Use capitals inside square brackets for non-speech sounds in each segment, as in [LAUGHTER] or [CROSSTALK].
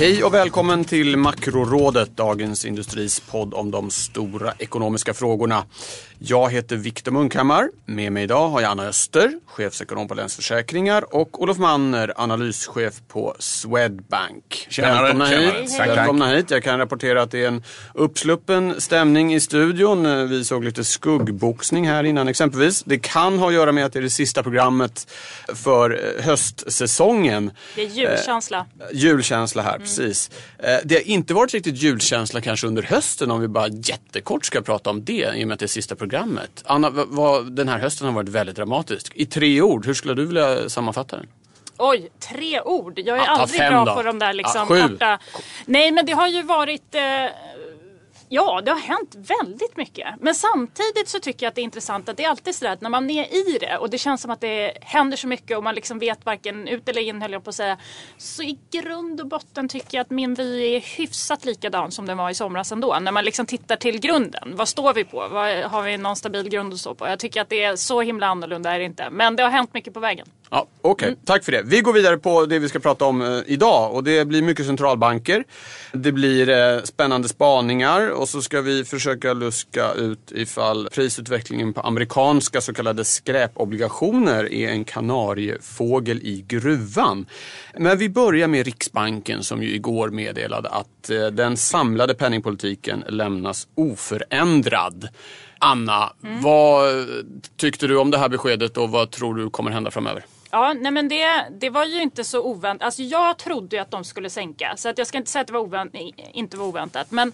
Hej och välkommen till Makrorådet, Dagens Industris podd om de stora ekonomiska frågorna. Jag heter Viktor Munkhammar. Med mig idag har jag Anna Öster, chefsekonom på Länsförsäkringar och Olof Manner, analyschef på Swedbank. Tjenare, Välkomna tjenare. hit. Tack, tack. Välkomna hit. Jag kan rapportera att det är en uppsluppen stämning i studion. Vi såg lite skuggboxning här innan exempelvis. Det kan ha att göra med att det är det sista programmet för eh, höstsäsongen. Det är julkänsla. Julkänsla här, precis. Eh, Det har inte varit riktigt julkänsla kanske under hösten om vi bara jättekort ska prata om det i och med att det är sista programmet. Anna, vad- den här hösten har varit väldigt dramatisk. I tre ord, hur skulle du vilja sammanfatta den? Oj, tre ord. Jag är Ja, ta aldrig bra då. på de där liksom Ja, korta. Nej, men det har ju varit eh, Ja, det har hänt väldigt mycket. Men samtidigt så tycker jag att det är intressant att det är alltid sådär att när man är i det och det känns som att det händer så mycket och man liksom vet varken ut eller in höll jag på att säga. Så i grund och botten tycker jag att min vy är hyfsat likadan som den var i somras ändå. När man liksom tittar till grunden. Vad står vi på? Vad, har vi någon stabil grund att stå på? Jag tycker att det är så himla annorlunda är det inte. Men det har hänt mycket på vägen. Ja, Okej, tack för det. Vi går vidare på det vi ska prata om eh, idag och det blir mycket centralbanker. Det blir eh, spännande spaningar och så ska vi försöka luska ut ifall prisutvecklingen på amerikanska så kallade skräpobligationer är en kanariefågel i gruvan. Men vi börjar med Riksbanken som ju igår meddelade att eh, den samlade penningpolitiken lämnas oförändrad. Anna, vad tyckte du om det här beskedet och vad tror du kommer hända framöver? Ja, nej men det, det var ju inte så oväntat. Alltså jag trodde ju att de skulle sänka. Så att jag ska inte säga att det var ovänt, inte var oväntat. Men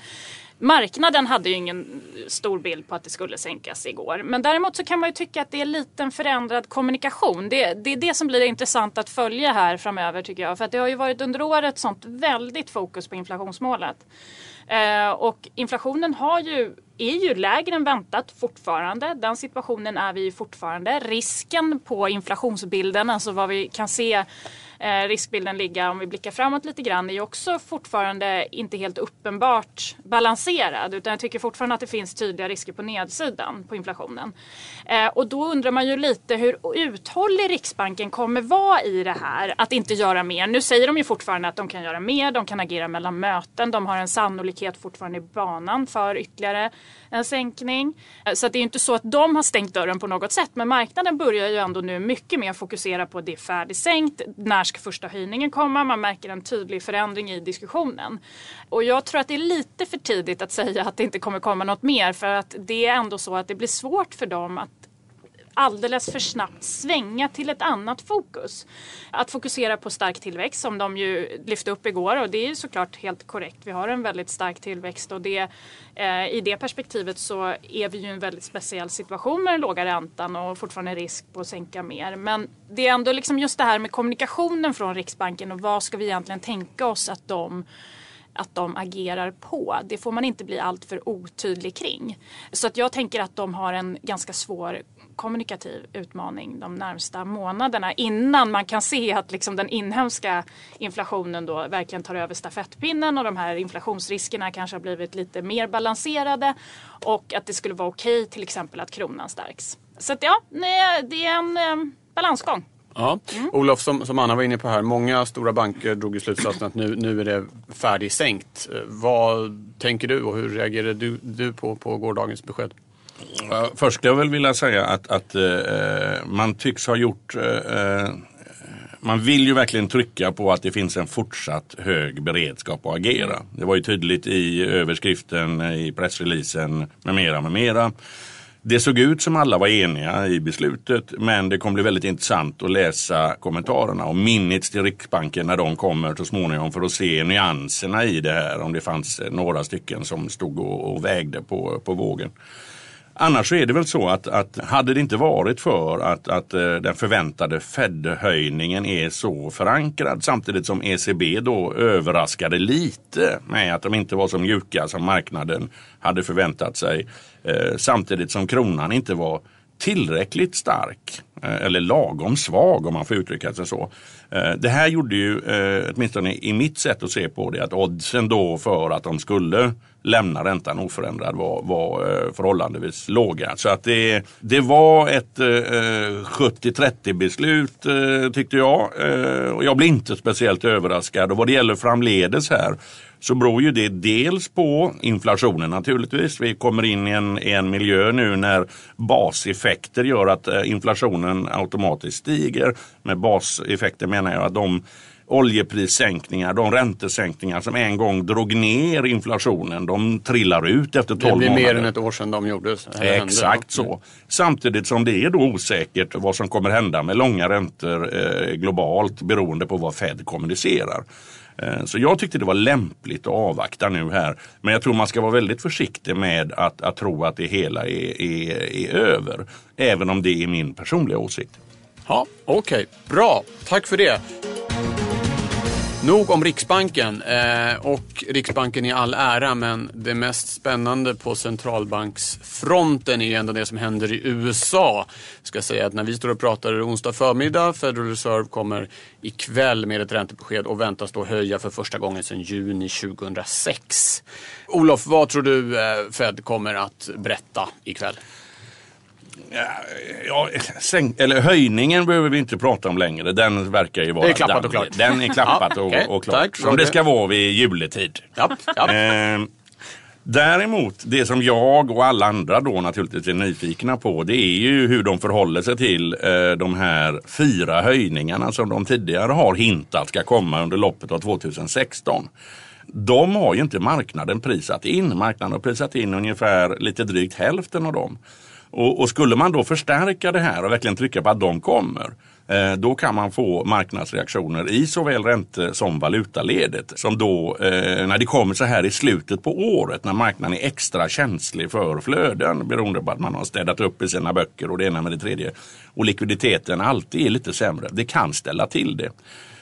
marknaden hade ju ingen stor bild på att det skulle sänkas igår. Men däremot så kan man ju tycka att det är lite en förändrad kommunikation. Det, det är det som blir intressant att följa här framöver tycker jag. För att det har ju varit under året sånt väldigt fokus på inflationsmålet. Eh, och inflationen har ju, är ju lägre än väntat fortfarande. Den situationen är vi ju fortfarande. Risken på inflationsbilden, alltså vad vi kan se Eh, riskbilden ligga om vi blickar framåt lite grann är ju också fortfarande inte helt uppenbart balanserad. Utan jag tycker fortfarande att det finns tydliga risker på nedsidan på inflationen. Eh, och då undrar man ju lite hur uthållig Riksbanken kommer vara i det här. Att inte göra mer. Nu säger de ju fortfarande att de kan göra mer. De kan agera mellan möten. De har en sannolikhet fortfarande i banan för ytterligare en sänkning. Eh, Så att det är ju inte så att de har stängt dörren på något sätt. Men marknaden börjar ju ändå nu mycket mer fokusera på att det är färdigsänkt. När ska första höjningen komma? Man märker en tydlig förändring i diskussionen. Och jag tror att det är lite för tidigt att säga att det inte kommer komma något mer. För att det är ändå så att det blir svårt för dem att alldeles för snabbt svänga till ett annat fokus. Att fokusera på stark tillväxt som de ju lyfte upp igår och det är ju såklart helt korrekt. Vi har en väldigt stark tillväxt och det, eh, i det perspektivet så är vi ju i en väldigt speciell situation med den låga räntan och fortfarande risk på att sänka mer. Men det är ändå liksom just det här med kommunikationen från Riksbanken och vad ska vi egentligen tänka oss att de att de agerar på. Det får man inte bli alltför otydlig kring. Så att jag tänker att de har en ganska svår kommunikativ utmaning de närmsta månaderna innan man kan se att liksom den inhemska inflationen då verkligen tar över stafettpinnen och de här inflationsriskerna kanske har blivit lite mer balanserade och att det skulle vara okej till exempel att kronan stärks. Så att ja, det är en eh, balansgång. Ja. Olof, som, som Anna var inne på här, många stora banker drog i slutsatsen att nu, nu är det färdigsänkt. Eh, Vad tänker du och hur reagerade du, du på, på gårdagens besked? Ja, Först skulle jag väl vilja säga att, att eh, man tycks ha gjort eh, eh, man vill ju verkligen trycka på att det finns en fortsatt hög beredskap att agera. Det var ju tydligt i överskriften, i pressreleasen med mera, med mera. Det såg ut som alla var eniga i beslutet men det kommer bli väldigt intressant att läsa kommentarerna och minnet till Riksbanken när de kommer så småningom för att se nyanserna i det här. Om det fanns några stycken som stod och, vägde på, på vågen. Annars är det väl så att, att hade det inte varit för att, att eh, den förväntade Fed-höjningen är så förankrad samtidigt som ECB då överraskade lite med att de inte var så mjuka som marknaden hade förväntat sig. Eh, samtidigt som kronan inte var tillräckligt stark eh, eller lagom svag om man får uttrycka sig så. Eh, det här gjorde ju, eh, åtminstone i mitt sätt att se på det, att oddsen då för att de skulle lämna räntan oförändrad var, var förhållandevis låga. Så att det, det var ett 70-30 beslut tyckte jag. Och jag blev inte speciellt överraskad. Och vad det gäller framledes här så beror ju det dels på inflationen naturligtvis. Vi kommer in i en, en miljö nu när baseffekter gör att eh, inflationen automatiskt stiger. Med baseffekter menar jag att de oljeprissänkningar, de räntesänkningar som en gång drog ner inflationen, de trillar ut efter 12 månader. Det blir mer än ett år sedan de gjordes. Exakt så. Samtidigt som det är då osäkert vad som kommer hända med långa räntor eh, globalt beroende på vad Fed kommunicerar. Eh, så jag tyckte det var lämpligt att avvakta nu här. Men jag tror man ska vara väldigt försiktig med att, att tro att det hela är, är, är över. Även om det är min personliga åsikt. Ja, Okej, okay. bra. Tack för det. Nog om Riksbanken. Eh, och Riksbanken i all ära, men det mest spännande på centralbanksfronten är ju ändå det som händer i USA. Jag ska säga att när vi står och pratar onsdag förmiddag, Federal Reserve kommer ikväll med ett räntebesked och väntas då höja för första gången sedan juni 2006. Olof, vad tror du eh, Fed kommer att berätta ikväll? Ja, sänk, eller höjningen behöver vi inte prata om längre. Den verkar ju vara... Det är klappat och klart. Den är klappat och, och klart. Tack, som det ska vara vid juletid. Ja, ja. Eh, däremot, det som jag och alla andra då naturligtvis är nyfikna på det är ju hur de förhåller sig till eh, de här fyra höjningarna som de tidigare har hintat ska komma under loppet av 2016 de har ju inte marknaden prisat in. Marknaden har prisat in ungefär lite drygt hälften av dem. Och, och, skulle man då förstärka det här och verkligen trycka på att de kommer eh, då kan man få marknadsreaktioner i såväl ränte som valutaledet. Som då eh, när det kommer så här i slutet på året när marknaden är extra känslig för flöden beroende på att man har städat upp i sina böcker och det ena med det tredje. Och likviditeten alltid är lite sämre. Det kan ställa till det.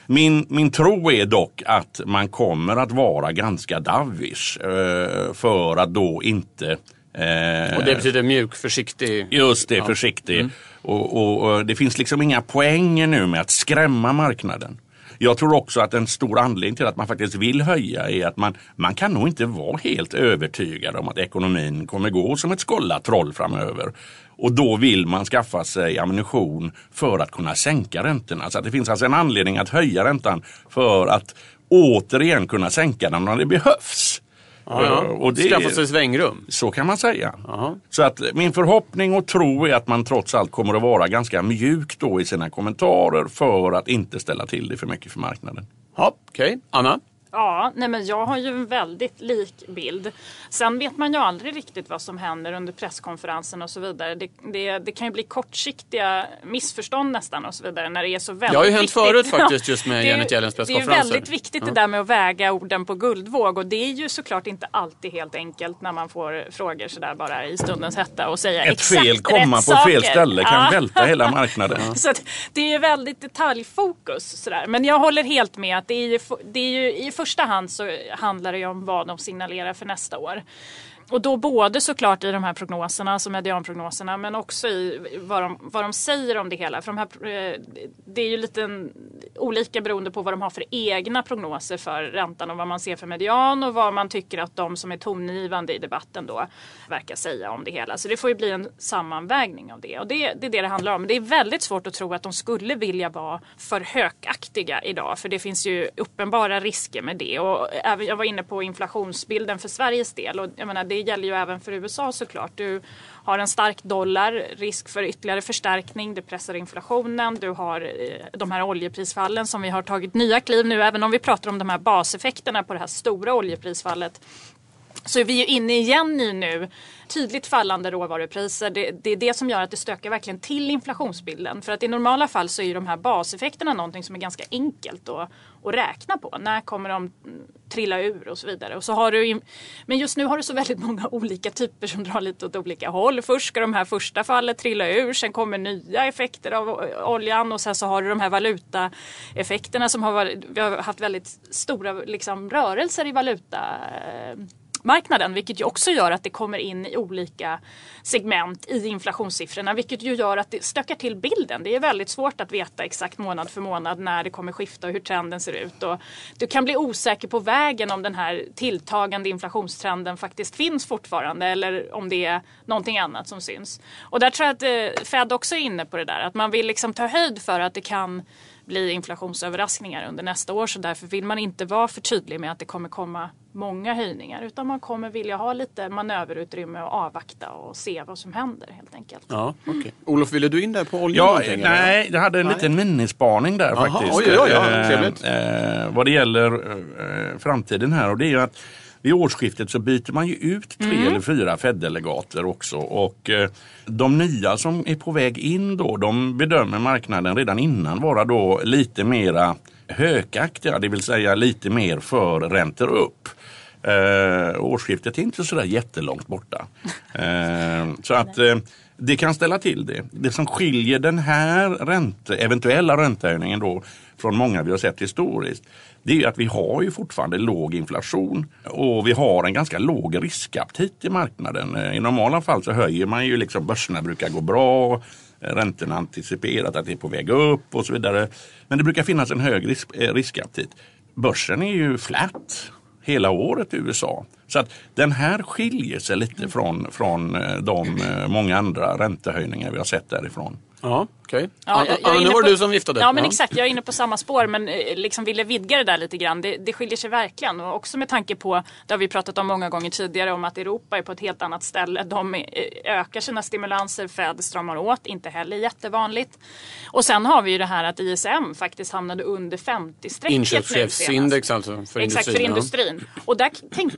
Min, min tro är dock att man kommer att vara ganska davish eh, för att då inte Eh, och det betyder mjuk, försiktig? Just det, ja. försiktig. Mm. Och, och, och, det finns liksom inga poänger nu med att skrämma marknaden. Jag tror också att en stor anledning till att man faktiskt vill höja är att man, man kan nog inte vara helt övertygad om att ekonomin kommer gå som ett skållat troll framöver. Och då vill man skaffa sig ammunition för att kunna sänka räntorna. Så att det finns alltså en anledning att höja räntan för att återigen kunna sänka den om det behövs. Ja, ja. Och det, Skaffa sig svängrum. Så kan man säga. Aha. Så att min förhoppning och tro är att man trots allt kommer att vara ganska mjuk då i sina kommentarer för att inte ställa till det för mycket för marknaden. Ja, Okej, okay. Anna? Ja, nej men jag har ju en väldigt lik bild. Sen vet man ju aldrig riktigt vad som händer under presskonferensen och så vidare. Det, det, det kan ju bli kortsiktiga missförstånd nästan och så vidare när det är så väldigt Det har ju hänt viktigt. förut faktiskt [LAUGHS] just med Janet Yellens presskonferenser. Det är ju väldigt viktigt ja. det där med att väga orden på guldvåg och det är ju såklart inte alltid helt enkelt när man får frågor sådär bara i stundens hetta och säga Ett exakt fel komma på saker. fel ställe kan ja. välta hela marknaden. Ja. [LAUGHS] Så det är väldigt detaljfokus sådär. Men jag håller helt med att det är ju, det är ju i första hand så handlar det ju om vad de signalerar för nästa år. Och då både såklart i de här prognoserna, alltså medianprognoserna, men också i vad de, vad de säger om det hela. För de här, eh, det är ju lite olika beroende på vad de har för egna prognoser för räntan och vad man ser för median och vad man tycker att de som är tongivande i debatten då verkar säga om det hela. Så det får ju bli en sammanvägning av det. Och det, det är det det handlar om. Det är väldigt svårt att tro att de skulle vilja vara för hökaktiga idag. För det finns ju uppenbara risker med det. Och även, jag var inne på inflationsbilden för Sveriges del. Och jag menar, det gäller ju även för USA såklart. Du har en stark dollar, risk för ytterligare förstärkning, det pressar inflationen, du har eh, de här oljeprisfallen som vi har tagit nya kliv nu, även om vi pratar om de här baseffekterna på det här stora oljeprisfallet så är vi ju inne igen i nu tydligt fallande råvarupriser. Det, det, är det som gör att det stökar verkligen till inflationsbilden. För att i normala fall så är ju de här baseffekterna någonting som är ganska enkelt att, att räkna på. När kommer de trilla ur och så vidare. Och så har du, men just nu har du så väldigt många [LAUGHS] olika typer som drar lite åt olika håll. Först ska de här första fallet trilla ur, sen kommer nya effekter av oljan och sen så har du de här valutaeffekterna som har varit, vi har haft väldigt stora liksom, rörelser i valuta eh, arbetsmarknaden vilket ju också gör att det kommer in i olika segment i inflationssiffrorna vilket ju gör att det stökar till bilden. Det är väldigt svårt att veta exakt månad för månad när det kommer skifta och hur trenden ser ut. Och du kan bli osäker på vägen om den här tilltagande inflationstrenden faktiskt finns fortfarande eller om det är någonting annat som syns. Och där tror jag att eh, Fed också är inne på det där att man vill liksom ta höjd för att det kan bli inflationsöverraskningar under nästa år så därför vill man inte vara för tydlig med att det kommer komma många höjningar utan man kommer vilja ha lite manöverutrymme och avvakta och se vad som händer helt enkelt. Ja, okay. Olof, ville du in där på olja? Ja, nej, jag hade en nej. liten minispaning där Aha, faktiskt. Oj, oj, oj, ja, trevligt. Eh, vad det gäller eh, framtiden här och det är ju att vid årsskiftet så byter man ju ut tre mm. eller fyra Fed-delegater också. Och eh, de nya som är på väg in då, de bedömer marknaden redan innan vara då lite mera hökaktiga, det vill säga lite mer för räntor upp. Eh, årsskiftet är inte sådär jättelångt borta. [LAUGHS] Eh, så att eh, det kan ställa till det. Det som skiljer den här ränte, eventuella räntehöjningen då från många vi har sett historiskt det är att vi har ju fortfarande låg inflation och vi har en ganska låg riskaptit i marknaden. Eh, I normala fall så höjer man ju liksom, börserna brukar gå bra, eh, räntorna anticiperat att det är på väg upp och så vidare. Men det brukar finnas en hög risk, eh, riskaptit. Börsen är ju flat hela året i USA. Så att den här skiljer sig lite från, från eh, de eh, många andra räntehöjningar vi har sett därifrån. Ja, okej. Okay. Ja, ja, nu var det du som viftade. Ja, men ja. exakt. Jag är inne på samma spår men eh, liksom ville vidga det där lite grann. Det, det skiljer sig verkligen och också med tanke på, det har vi pratat om många gånger tidigare, om att Europa är på ett helt annat ställe. De ökar sina stimulanser, Fed stramar åt, inte heller jättevanligt. Och sen har vi ju det här att ISM faktiskt hamnade under 50-strecket Inköpschefsindex alltså för Exakt, industrin. för industrin. Ja. Och där, tänk,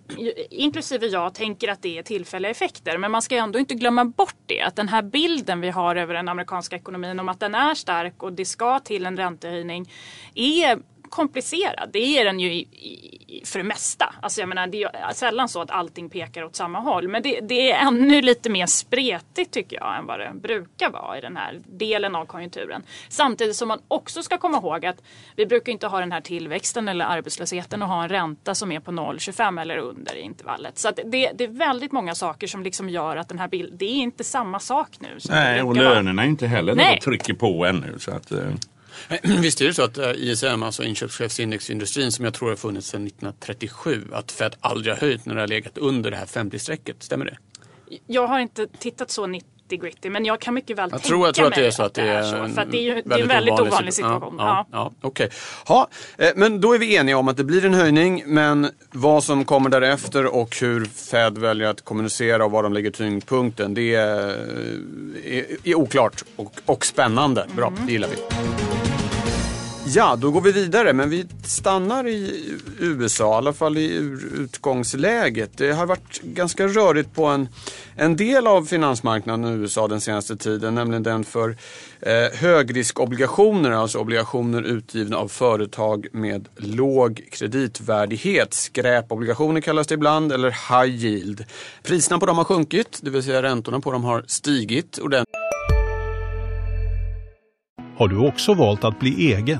inklusive jag, tänker att det är tillfälliga effekter. Men man ska ändå inte glömma bort det, att den här bilden vi har över den amerikanska ekonomin om att den är stark och det ska till en räntehöjning är komplicerad. Det är den ju i, i, för det mesta. Alltså jag menar, det är sällan så att allting pekar åt samma håll. Men det, det, är ännu lite mer spretigt tycker jag än vad det brukar vara i den här delen av konjunkturen. Samtidigt som man också ska komma ihåg att vi brukar inte ha den här tillväxten eller arbetslösheten och ha en ränta som är på 0,25 eller under i intervallet. Så det, det, är väldigt många saker som liksom gör att den här bilden, det är inte samma sak nu. Nej, och lönerna är inte heller Nej. trycker på ännu. Så att, eh. [CLEARS THROAT] Visst är det så att eh, ISM, alltså inköpschefsindex i industrin som jag tror har funnits sedan 1937, att Fed aldrig har höjt när det har legat under det här 50-strecket. Stämmer det? Jag har inte tittat så 90 gritty men jag kan mycket väl jag tänka tror, jag tror att det är så att det är, så, för det är ju det är en väldigt ovanlig, ovanlig situation. Ja, ja, ja. Okay. ja, eh, men då är vi eniga om att det blir en höjning men vad som kommer därefter och hur Fed väljer att kommunicera och var de lägger tyngdpunkten det är, är, är oklart och, och spännande. Bra, mm. det gillar vi. Ja, då går vi vidare, men vi stannar i USA, i alla fall i utgångsläget. Det har varit ganska rörigt på en, en del av finansmarknaden i USA den senaste tiden, nämligen den för eh, högriskobligationer, alltså obligationer utgivna av företag med låg kreditvärdighet. Skräpobligationer kallas det ibland, eller high yield. Priserna på dem har sjunkit, det vill säga räntorna på dem har stigit ordentligt. Har du också valt att bli egen?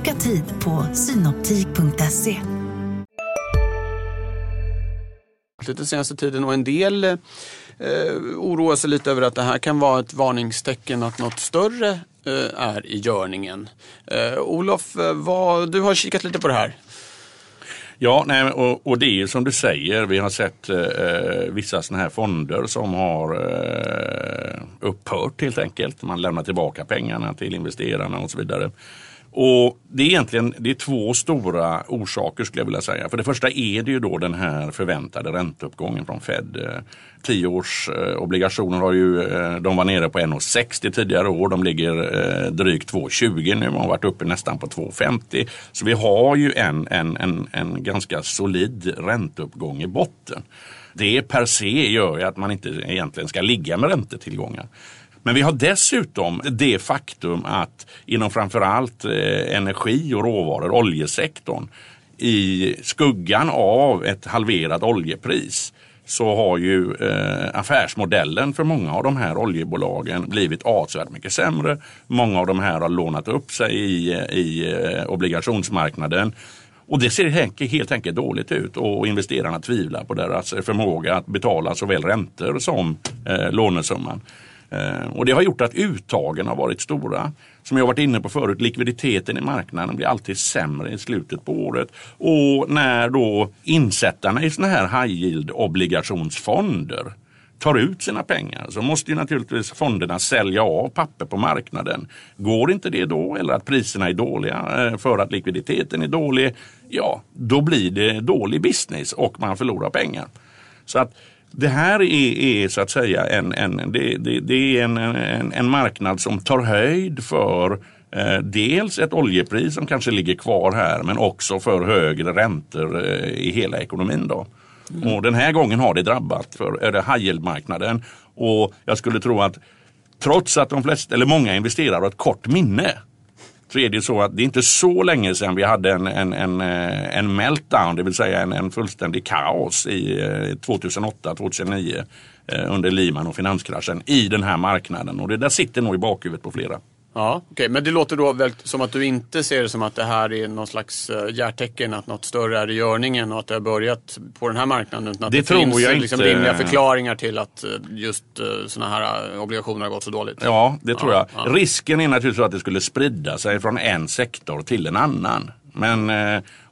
Boka tid på synoptik.se. Lite senaste tiden och en del eh, oroar sig lite över att det här kan vara ett varningstecken att något större eh, är i görningen. Eh, Olof, eh, vad, du har kikat lite på det här. Ja, nej, och, och det är som du säger, vi har sett eh, vissa sådana här fonder som har eh, upphört helt enkelt. Man lämnar tillbaka pengarna till investerarna och så vidare. Och Det är egentligen det är två stora orsaker skulle jag vilja säga. För det första är det ju då den här förväntade ränteuppgången från Fed. Eh, Tioårsobligationer eh, har ju, eh, de var nere på 1,60 tidigare år. De ligger drygt 2,20 nu och har varit uppe nästan på 2,50. Så vi har ju en, en, en, en ganska solid ränteuppgång i botten. Det per se gör ju att man inte egentligen ska ligga med räntetillgångar. Men vi har dessutom det faktum att inom framförallt eh, energi och råvaror, oljesektorn, i skuggan av ett halverat oljepris så har ju eh, affärsmodellen för många av de här oljebolagen blivit avsevärt mycket sämre. Många av de här har lånat upp sig i, i eh, obligationsmarknaden och det ser helt enkelt dåligt ut och investerarna tvivlar på deras förmåga att betala såväl räntor som eh, lånesumman. Eh, och det har gjort att uttagen har varit stora. Som jag varit inne på förut, likviditeten i marknaden blir alltid sämre i slutet på året. Och när då insättarna i sådana här high yield obligationsfonder tar ut sina pengar så måste ju naturligtvis fonderna sälja av papper på marknaden. Går inte det då eller att priserna är dåliga eh, för att likviditeten är dålig, ja då blir det dålig business och man förlorar pengar. Så att det här är, är, så att säga en, en, det, det, det är en, en, en, marknad som tar höjd för eh, dels ett oljepris som kanske ligger kvar här men också för högre räntor eh, i hela ekonomin. Då. Mm. Och den här gången har det drabbat för det high marknaden och jag skulle tro att trots att de flesta, eller många investerare har ett kort minne så är det så att det är inte så länge sedan vi hade en, en, en, eh, en meltdown, det vill säga en, en fullständig kaos i eh, 2008-2009 eh, under Lehman och finanskraschen i den här marknaden. Och det där sitter nog i bakhuvudet på flera. Ja, okej. Okay. Men det låter då väl som att du inte ser det som att det här är någon slags hjärtecken, att något större är i görningen och att det har börjat på den här marknaden. Utan att det, det tror finns jag liksom inte. rimliga förklaringar till att just sådana här obligationer har gått så dåligt. Ja, det tror ja, jag. Ja. Risken är naturligtvis att det skulle sprida sig från en sektor till en annan. Men,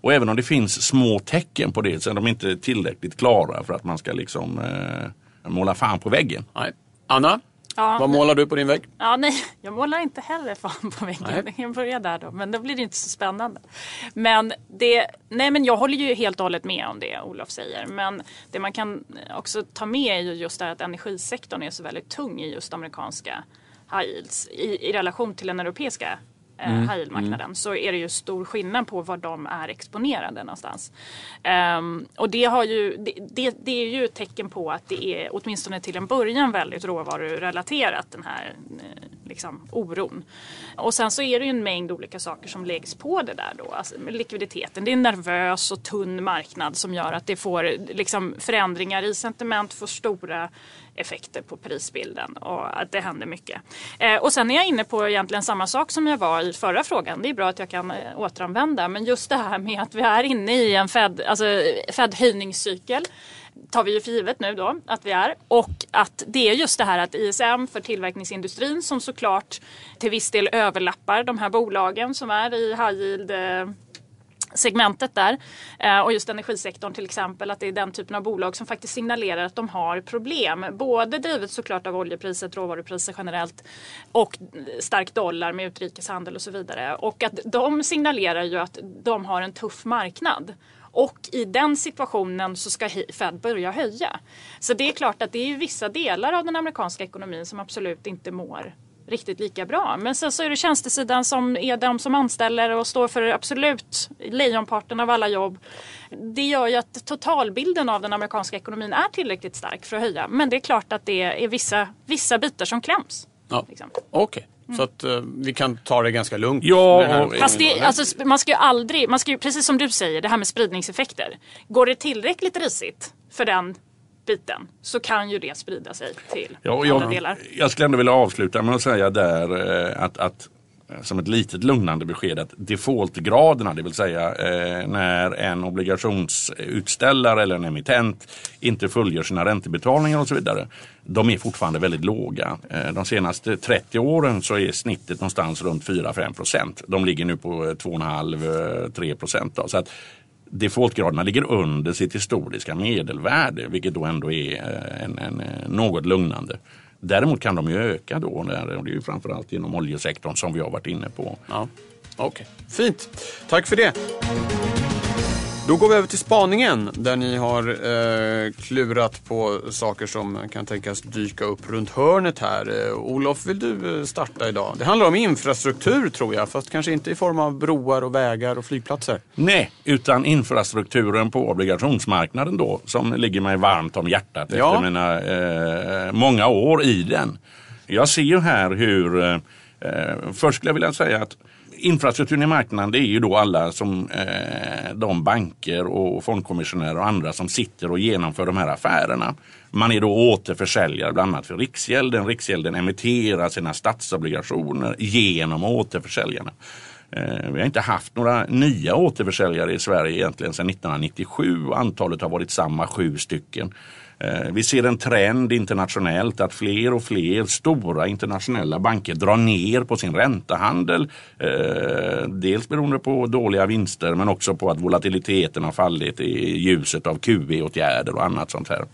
och även om det finns små tecken på det så är de inte tillräckligt klara för att man ska liksom eh, måla fan på väggen. Nej. Anna? Ja. Vad målar du på din vägg? Ja, nej, [LAUGHS] jag målar inte heller fan på väggen. Nej. [LAUGHS] Jag börjar där då, men då blir det inte så spännande. Men, det, nej, men jag håller ju helt och hållet med om det Olof säger. Men det man kan också ta med är ju just det att energisektorn är så väldigt tung i just amerikanska high yields i, i relation till den europeiska Eh, mm. high marknaden mm. så är det ju stor skillnad på var de är exponerade någonstans. Um, och det, har ju, det, det, det, är ju ett tecken på att det är åtminstone till en början väldigt råvarurelaterat den här eh, liksom, oron. Och sen så är det ju en mängd olika saker som läggs på det där då. Alltså, likviditeten, det är en nervös och tunn marknad som gör att det får liksom, förändringar i sentiment, får stora effekter på prisbilden och att det händer mycket. Eh, och sen är jag inne på egentligen samma sak som jag var i förra frågan. Det är bra att jag kan eh, återanvända men just det här med att vi är inne i en Fed, alltså Fed höjningscykel tar vi ju för givet nu då att vi är. Och att det är just det här att ISM för tillverkningsindustrin som såklart till viss del överlappar de här bolagen som är i high yield eh, segmentet där. Eh, och just energisektorn till exempel, att det är den typen av bolag som faktiskt signalerar att de har problem. Både drivet såklart av oljepriset, råvarupriser generellt och stark dollar med utrikeshandel och så vidare. Och att de signalerar ju att de har en tuff marknad. Och i den situationen så ska Fed börja höja. Så det är klart att det är vissa delar av den amerikanska ekonomin som absolut inte mår riktigt lika bra. Men sen så är det tjänstesidan som är de som anställer och står för absolut lejonparten av alla jobb. Det gör ju att totalbilden av den amerikanska ekonomin är tillräckligt stark för att höja. Men det är klart att det är vissa, vissa bitar som kläms. Ja. Liksom. Okej. Okay. Mm. Så att uh, vi kan ta det ganska lugnt. Ja, Fast det, alltså, man ska ju aldrig, man ska ju, precis som du säger, det här med spridningseffekter. Går det tillräckligt risigt för den biten så kan ju det sprida sig till ja, andra jag, delar. Jag skulle ändå vilja avsluta med att säga där eh, att, att eh, som ett litet lugnande besked att defaultgraderna, det vill säga eh, när en obligationsutställare eller en emittent inte följer sina räntebetalningar och så vidare. De är fortfarande väldigt låga. Eh, de senaste 30 åren så är snittet någonstans runt 4-5 procent. De ligger nu på 2,5-3 procent. Så att defaultgraderna ligger under sitt historiska medelvärde vilket då ändå är eh, en, en, eh, något lugnande. Däremot kan de ju öka då, och det är ju framförallt inom oljesektorn som vi har varit inne på. Ja. Okej, fint. Tack för det. Då går vi över till spaningen där ni har eh, klurat på saker som kan tänkas dyka upp runt hörnet här. Eh, Olof, vill du eh, starta idag? Det handlar om infrastruktur tror jag, fast kanske inte i form av broar och vägar och flygplatser. Nej, utan infrastrukturen på obligationsmarknaden då som ligger mig varmt om hjärtat Ja. efter mina eh, många år i den. Jag ser ju här hur, eh, eh, först skulle jag vilja säga att infrastrukturen i marknaden det är ju då alla som eh, de banker och fondkommissionärer och andra som sitter och genomför de här affärerna. Man är då återförsäljare bland annat för Riksgälden. Riksgälden emitterar sina statsobligationer genom återförsäljarna. Eh, Vi har inte haft några nya återförsäljare i Sverige egentligen sedan 1997. Antalet har varit samma sju stycken. Eh, vi ser en trend internationellt att fler och fler stora internationella banker drar ner på sin räntehandel. Eh, dels beroende på dåliga vinster men också på att volatiliteten har fallit i ljuset av QE-åtgärder och annat sånt här.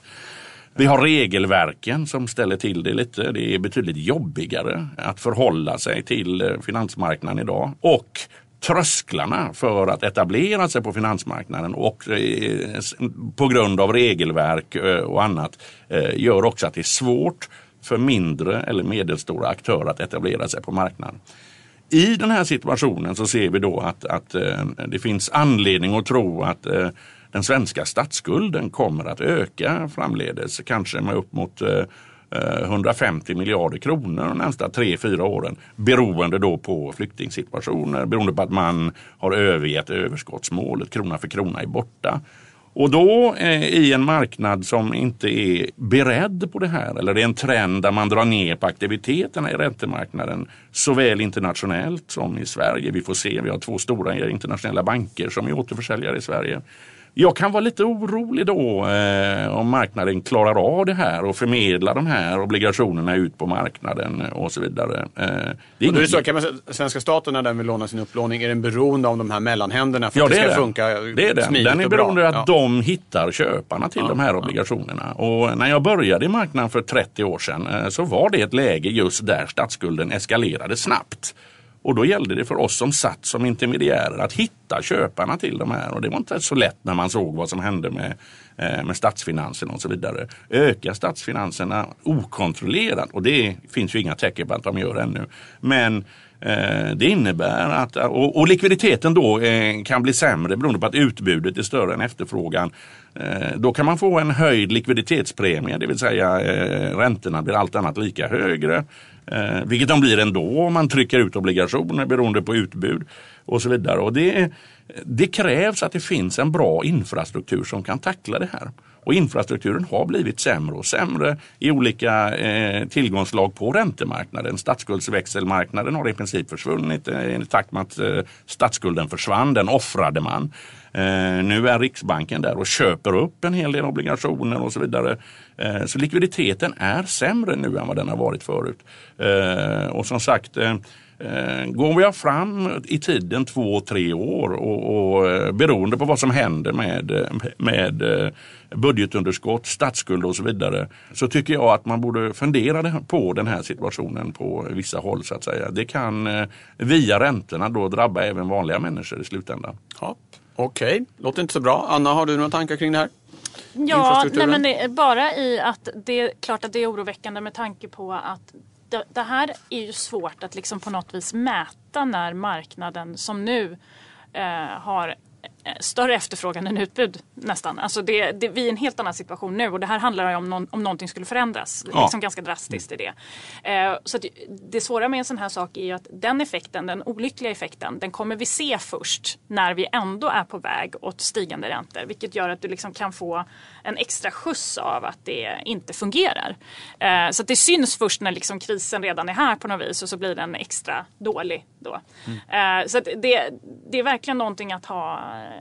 Vi har regelverken som ställer till det lite. Det är betydligt jobbigare att förhålla sig till eh, finansmarknaden idag. Och trösklarna för att etablera sig på finansmarknaden och eh, på grund av regelverk eh, och annat eh, gör också att det är svårt för mindre eller medelstora aktörer att etablera sig på marknaden. I den här situationen så ser vi då att, att det finns anledning att tro att den svenska statsskulden kommer att öka framledes, kanske med upp mot Eh, 150 miljarder kronor de närmsta tre fyra åren. Beroende då på flyktingsituationer, beroende på att man har övergett överskottsmålet, krona för krona är borta. Och då eh, i en marknad som inte är beredd på det här eller det är en trend där man drar ner på aktiviteterna i räntemarknaden såväl internationellt som i Sverige. Vi får se, vi har två stora internationella banker som är återförsäljare i Sverige. Jag kan vara lite orolig då eh, om marknaden klarar av det här och förmedlar de här obligationerna ut på marknaden och så vidare. Eh, det är Och då är så, kan man svenska staten när den vill låna sin upplåning, är den beroende av de här mellanhänderna för Ja, att det det ska den. funka Det är den. smidigt Den är beroende av att Ja. de hittar köparna till Ja, de här obligationerna. Och när jag började i marknaden för 30 år sedan eh, så var det ett läge just där statsskulden eskalerade snabbt. Och då gällde det för oss som satt som intermediärer att hitta köparna till de här. Och det var inte så lätt när man såg vad som hände med, eh, med statsfinanserna och så vidare. Öka statsfinanserna okontrollerat och det finns ju inga tecken på att de gör ännu. Men eh, Det innebär att, och, likviditeten då eh, kan bli sämre beroende på att utbudet är större än efterfrågan. Då kan man få en höjd likviditetspremie, det vill säga räntorna blir allt annat lika högre. Eh, Vilket de blir ändå om man trycker ut obligationer beroende på utbud och så vidare. Och det, det krävs att det finns en bra infrastruktur som kan tackla det här. Och infrastrukturen har blivit sämre och sämre i olika eh, tillgångslag på räntemarknaden. Statsskuldsväxelmarknaden har i princip försvunnit eh, i takt med att eh, statsskulden försvann. Den offrade man. Eh, nu är Riksbanken där och köper upp en hel del obligationer och så vidare. Eh, så likviditeten är sämre nu än vad den har varit förut. Eh, och som sagt eh, Går vi fram i tiden två, tre år och, och eh, beroende på vad som händer med, eh, med eh, budgetunderskott, statsskuld och så vidare så tycker jag att man borde fundera på den här situationen på vissa håll så att säga. Det kan eh, via räntorna då drabba även vanliga människor i slutändan. Ja, Okej, låter inte så bra. Anna, har du några tankar kring det här? Ja, nej, men bara i att det är klart att det är oroväckande med tanke på att det, det här är ju svårt att liksom på något vis mäta när marknaden som nu eh, har större efterfrågan än utbud nästan. Alltså det, det, vi är i en helt annan situation nu och det här handlar ju om, någon, om någonting skulle förändras. Ja. Liksom ganska drastiskt i det. Eh, så det svåra med en sån här sak är ju att den effekten, den olyckliga effekten, den kommer vi se först när vi ändå är på väg åt stigande räntor. Vilket gör att du liksom kan få en extra skjuts av att det inte fungerar. Eh, så det syns först när liksom krisen redan är här på något vis och så blir den extra dålig då. Eh, så det, det är verkligen någonting att ha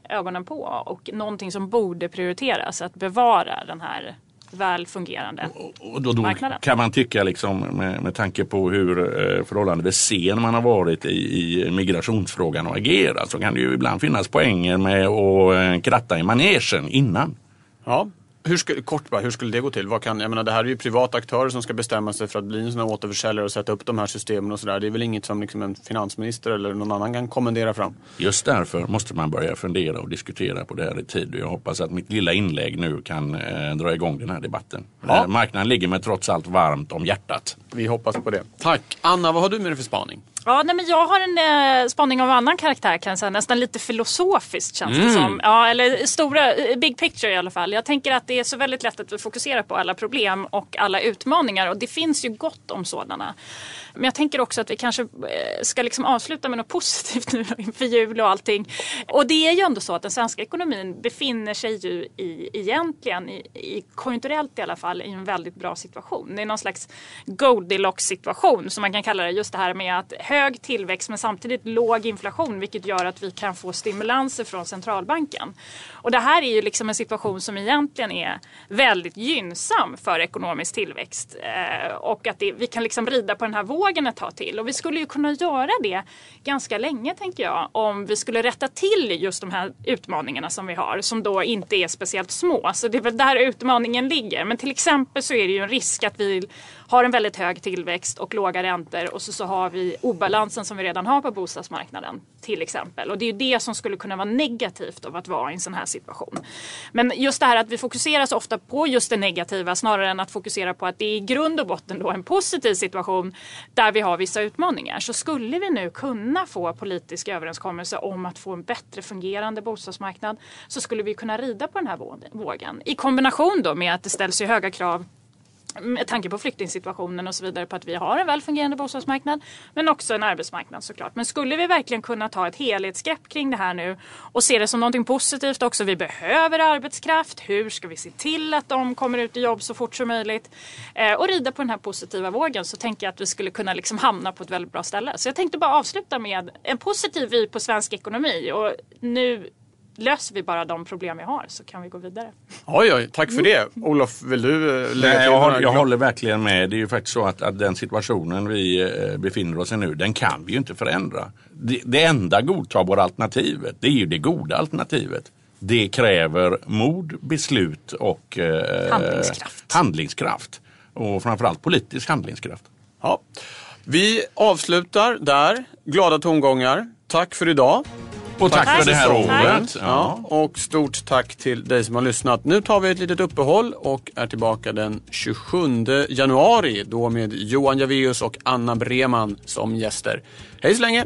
ögonen på och någonting som borde prioriteras. Att bevara den här väl fungerande Och då, då marknaden. kan man tycka liksom, med, med tanke på hur eh, förhållandevis sen man har varit i, i migrationsfrågan och agerat så kan det ju ibland finnas poänger med att eh, kratta i manegen innan. Ja, Hur skulle, kort bara, hur skulle det gå till? Vad kan, jag menar, det här är ju privata aktörer som ska bestämma sig för att bli en sån här återförsäljare och sätta upp de här systemen och sådär. Det är väl inget som liksom en finansminister eller någon annan kan kommendera fram? Just därför måste man börja fundera och diskutera på det här i tid. Jag hoppas att mitt lilla inlägg nu kan eh, dra igång den här debatten. Ja. Eh, Marknaden ligger mig trots allt varmt om hjärtat. Vi hoppas på det. Tack! Anna, vad har du med dig för spaning? Ja, nej, men jag har en eh, spaning av annan karaktär kan jag säga. Nästan lite filosofiskt känns det som. Ja, eller stora, eh, big picture i alla fall. Jag tänker att det är så väldigt lätt att vi fokuserar på alla problem och alla utmaningar och det finns ju gott om sådana. Men jag tänker också att vi kanske eh, ska liksom avsluta med något positivt [LAUGHS] nu inför jul och allting. Och det är ju ändå så att den svenska ekonomin befinner sig ju i, egentligen, i, i konjunkturellt i alla fall, i en väldigt bra situation. Det är någon slags Goldilocks situation som man kan kalla det. Just det här med att hög tillväxt men samtidigt låg inflation vilket gör att vi kan få stimulanser från centralbanken. Och det här är ju liksom en situation som egentligen är väldigt gynnsam för ekonomisk tillväxt. Eh, och att det, vi kan liksom rida på den här vågen ett tag till. Och vi skulle ju kunna göra det ganska länge tänker jag. Om vi skulle rätta till just de här utmaningarna som vi har. Som då inte är speciellt små. Så det är väl där utmaningen ligger. Men till exempel så är det ju en risk att vi har en väldigt hög tillväxt och låga räntor och så, så har vi obalansen som vi redan har på bostadsmarknaden till exempel. Och det är ju det som skulle kunna vara negativt av att vara i en sån här situation. Men just det här att vi fokuserar så ofta på just det negativa snarare än att fokusera på att det är i grund och botten då en positiv situation där vi har vissa utmaningar. Så skulle vi nu kunna få politisk överenskommelse om att få en bättre fungerande bostadsmarknad så skulle vi kunna rida på den här vågen. I kombination då med att det ställs ju höga krav med tanke på flyktingsituationen och så vidare på att vi har en väl fungerande bostadsmarknad men också en arbetsmarknad såklart. Men skulle vi verkligen kunna ta ett helhetsgrepp kring det här nu och se det som någonting positivt också. Vi behöver arbetskraft. Hur ska vi se till att de kommer ut i jobb så fort som möjligt? Eh, och rida på den här positiva vågen så tänker jag att vi skulle kunna liksom hamna på ett väldigt bra ställe. Så jag tänkte bara avsluta med en positiv vy på svensk ekonomi och nu löser vi bara de problem vi har så kan vi gå vidare. Oj, oj, tack för det. Olof, vill du eh, lägga Nej, till jag, håller, jag håller verkligen med. Det är ju faktiskt så att, att den situationen vi eh, befinner oss i nu, den kan vi ju inte förändra. Det, det enda godtagbara alternativet, det är ju det goda alternativet. Det kräver mod, beslut och eh, Handlingskraft. handlingskraft. Och framförallt politisk handlingskraft. Ja. Vi avslutar där. Glada tongångar. Tack för idag. Och tack, Tack för det här året. Ja. Och stort tack till dig som har lyssnat. Nu tar vi ett litet uppehåll och är tillbaka den 27 januari. Då med Johan Javeus och Anna Breman som gäster. Hej så länge!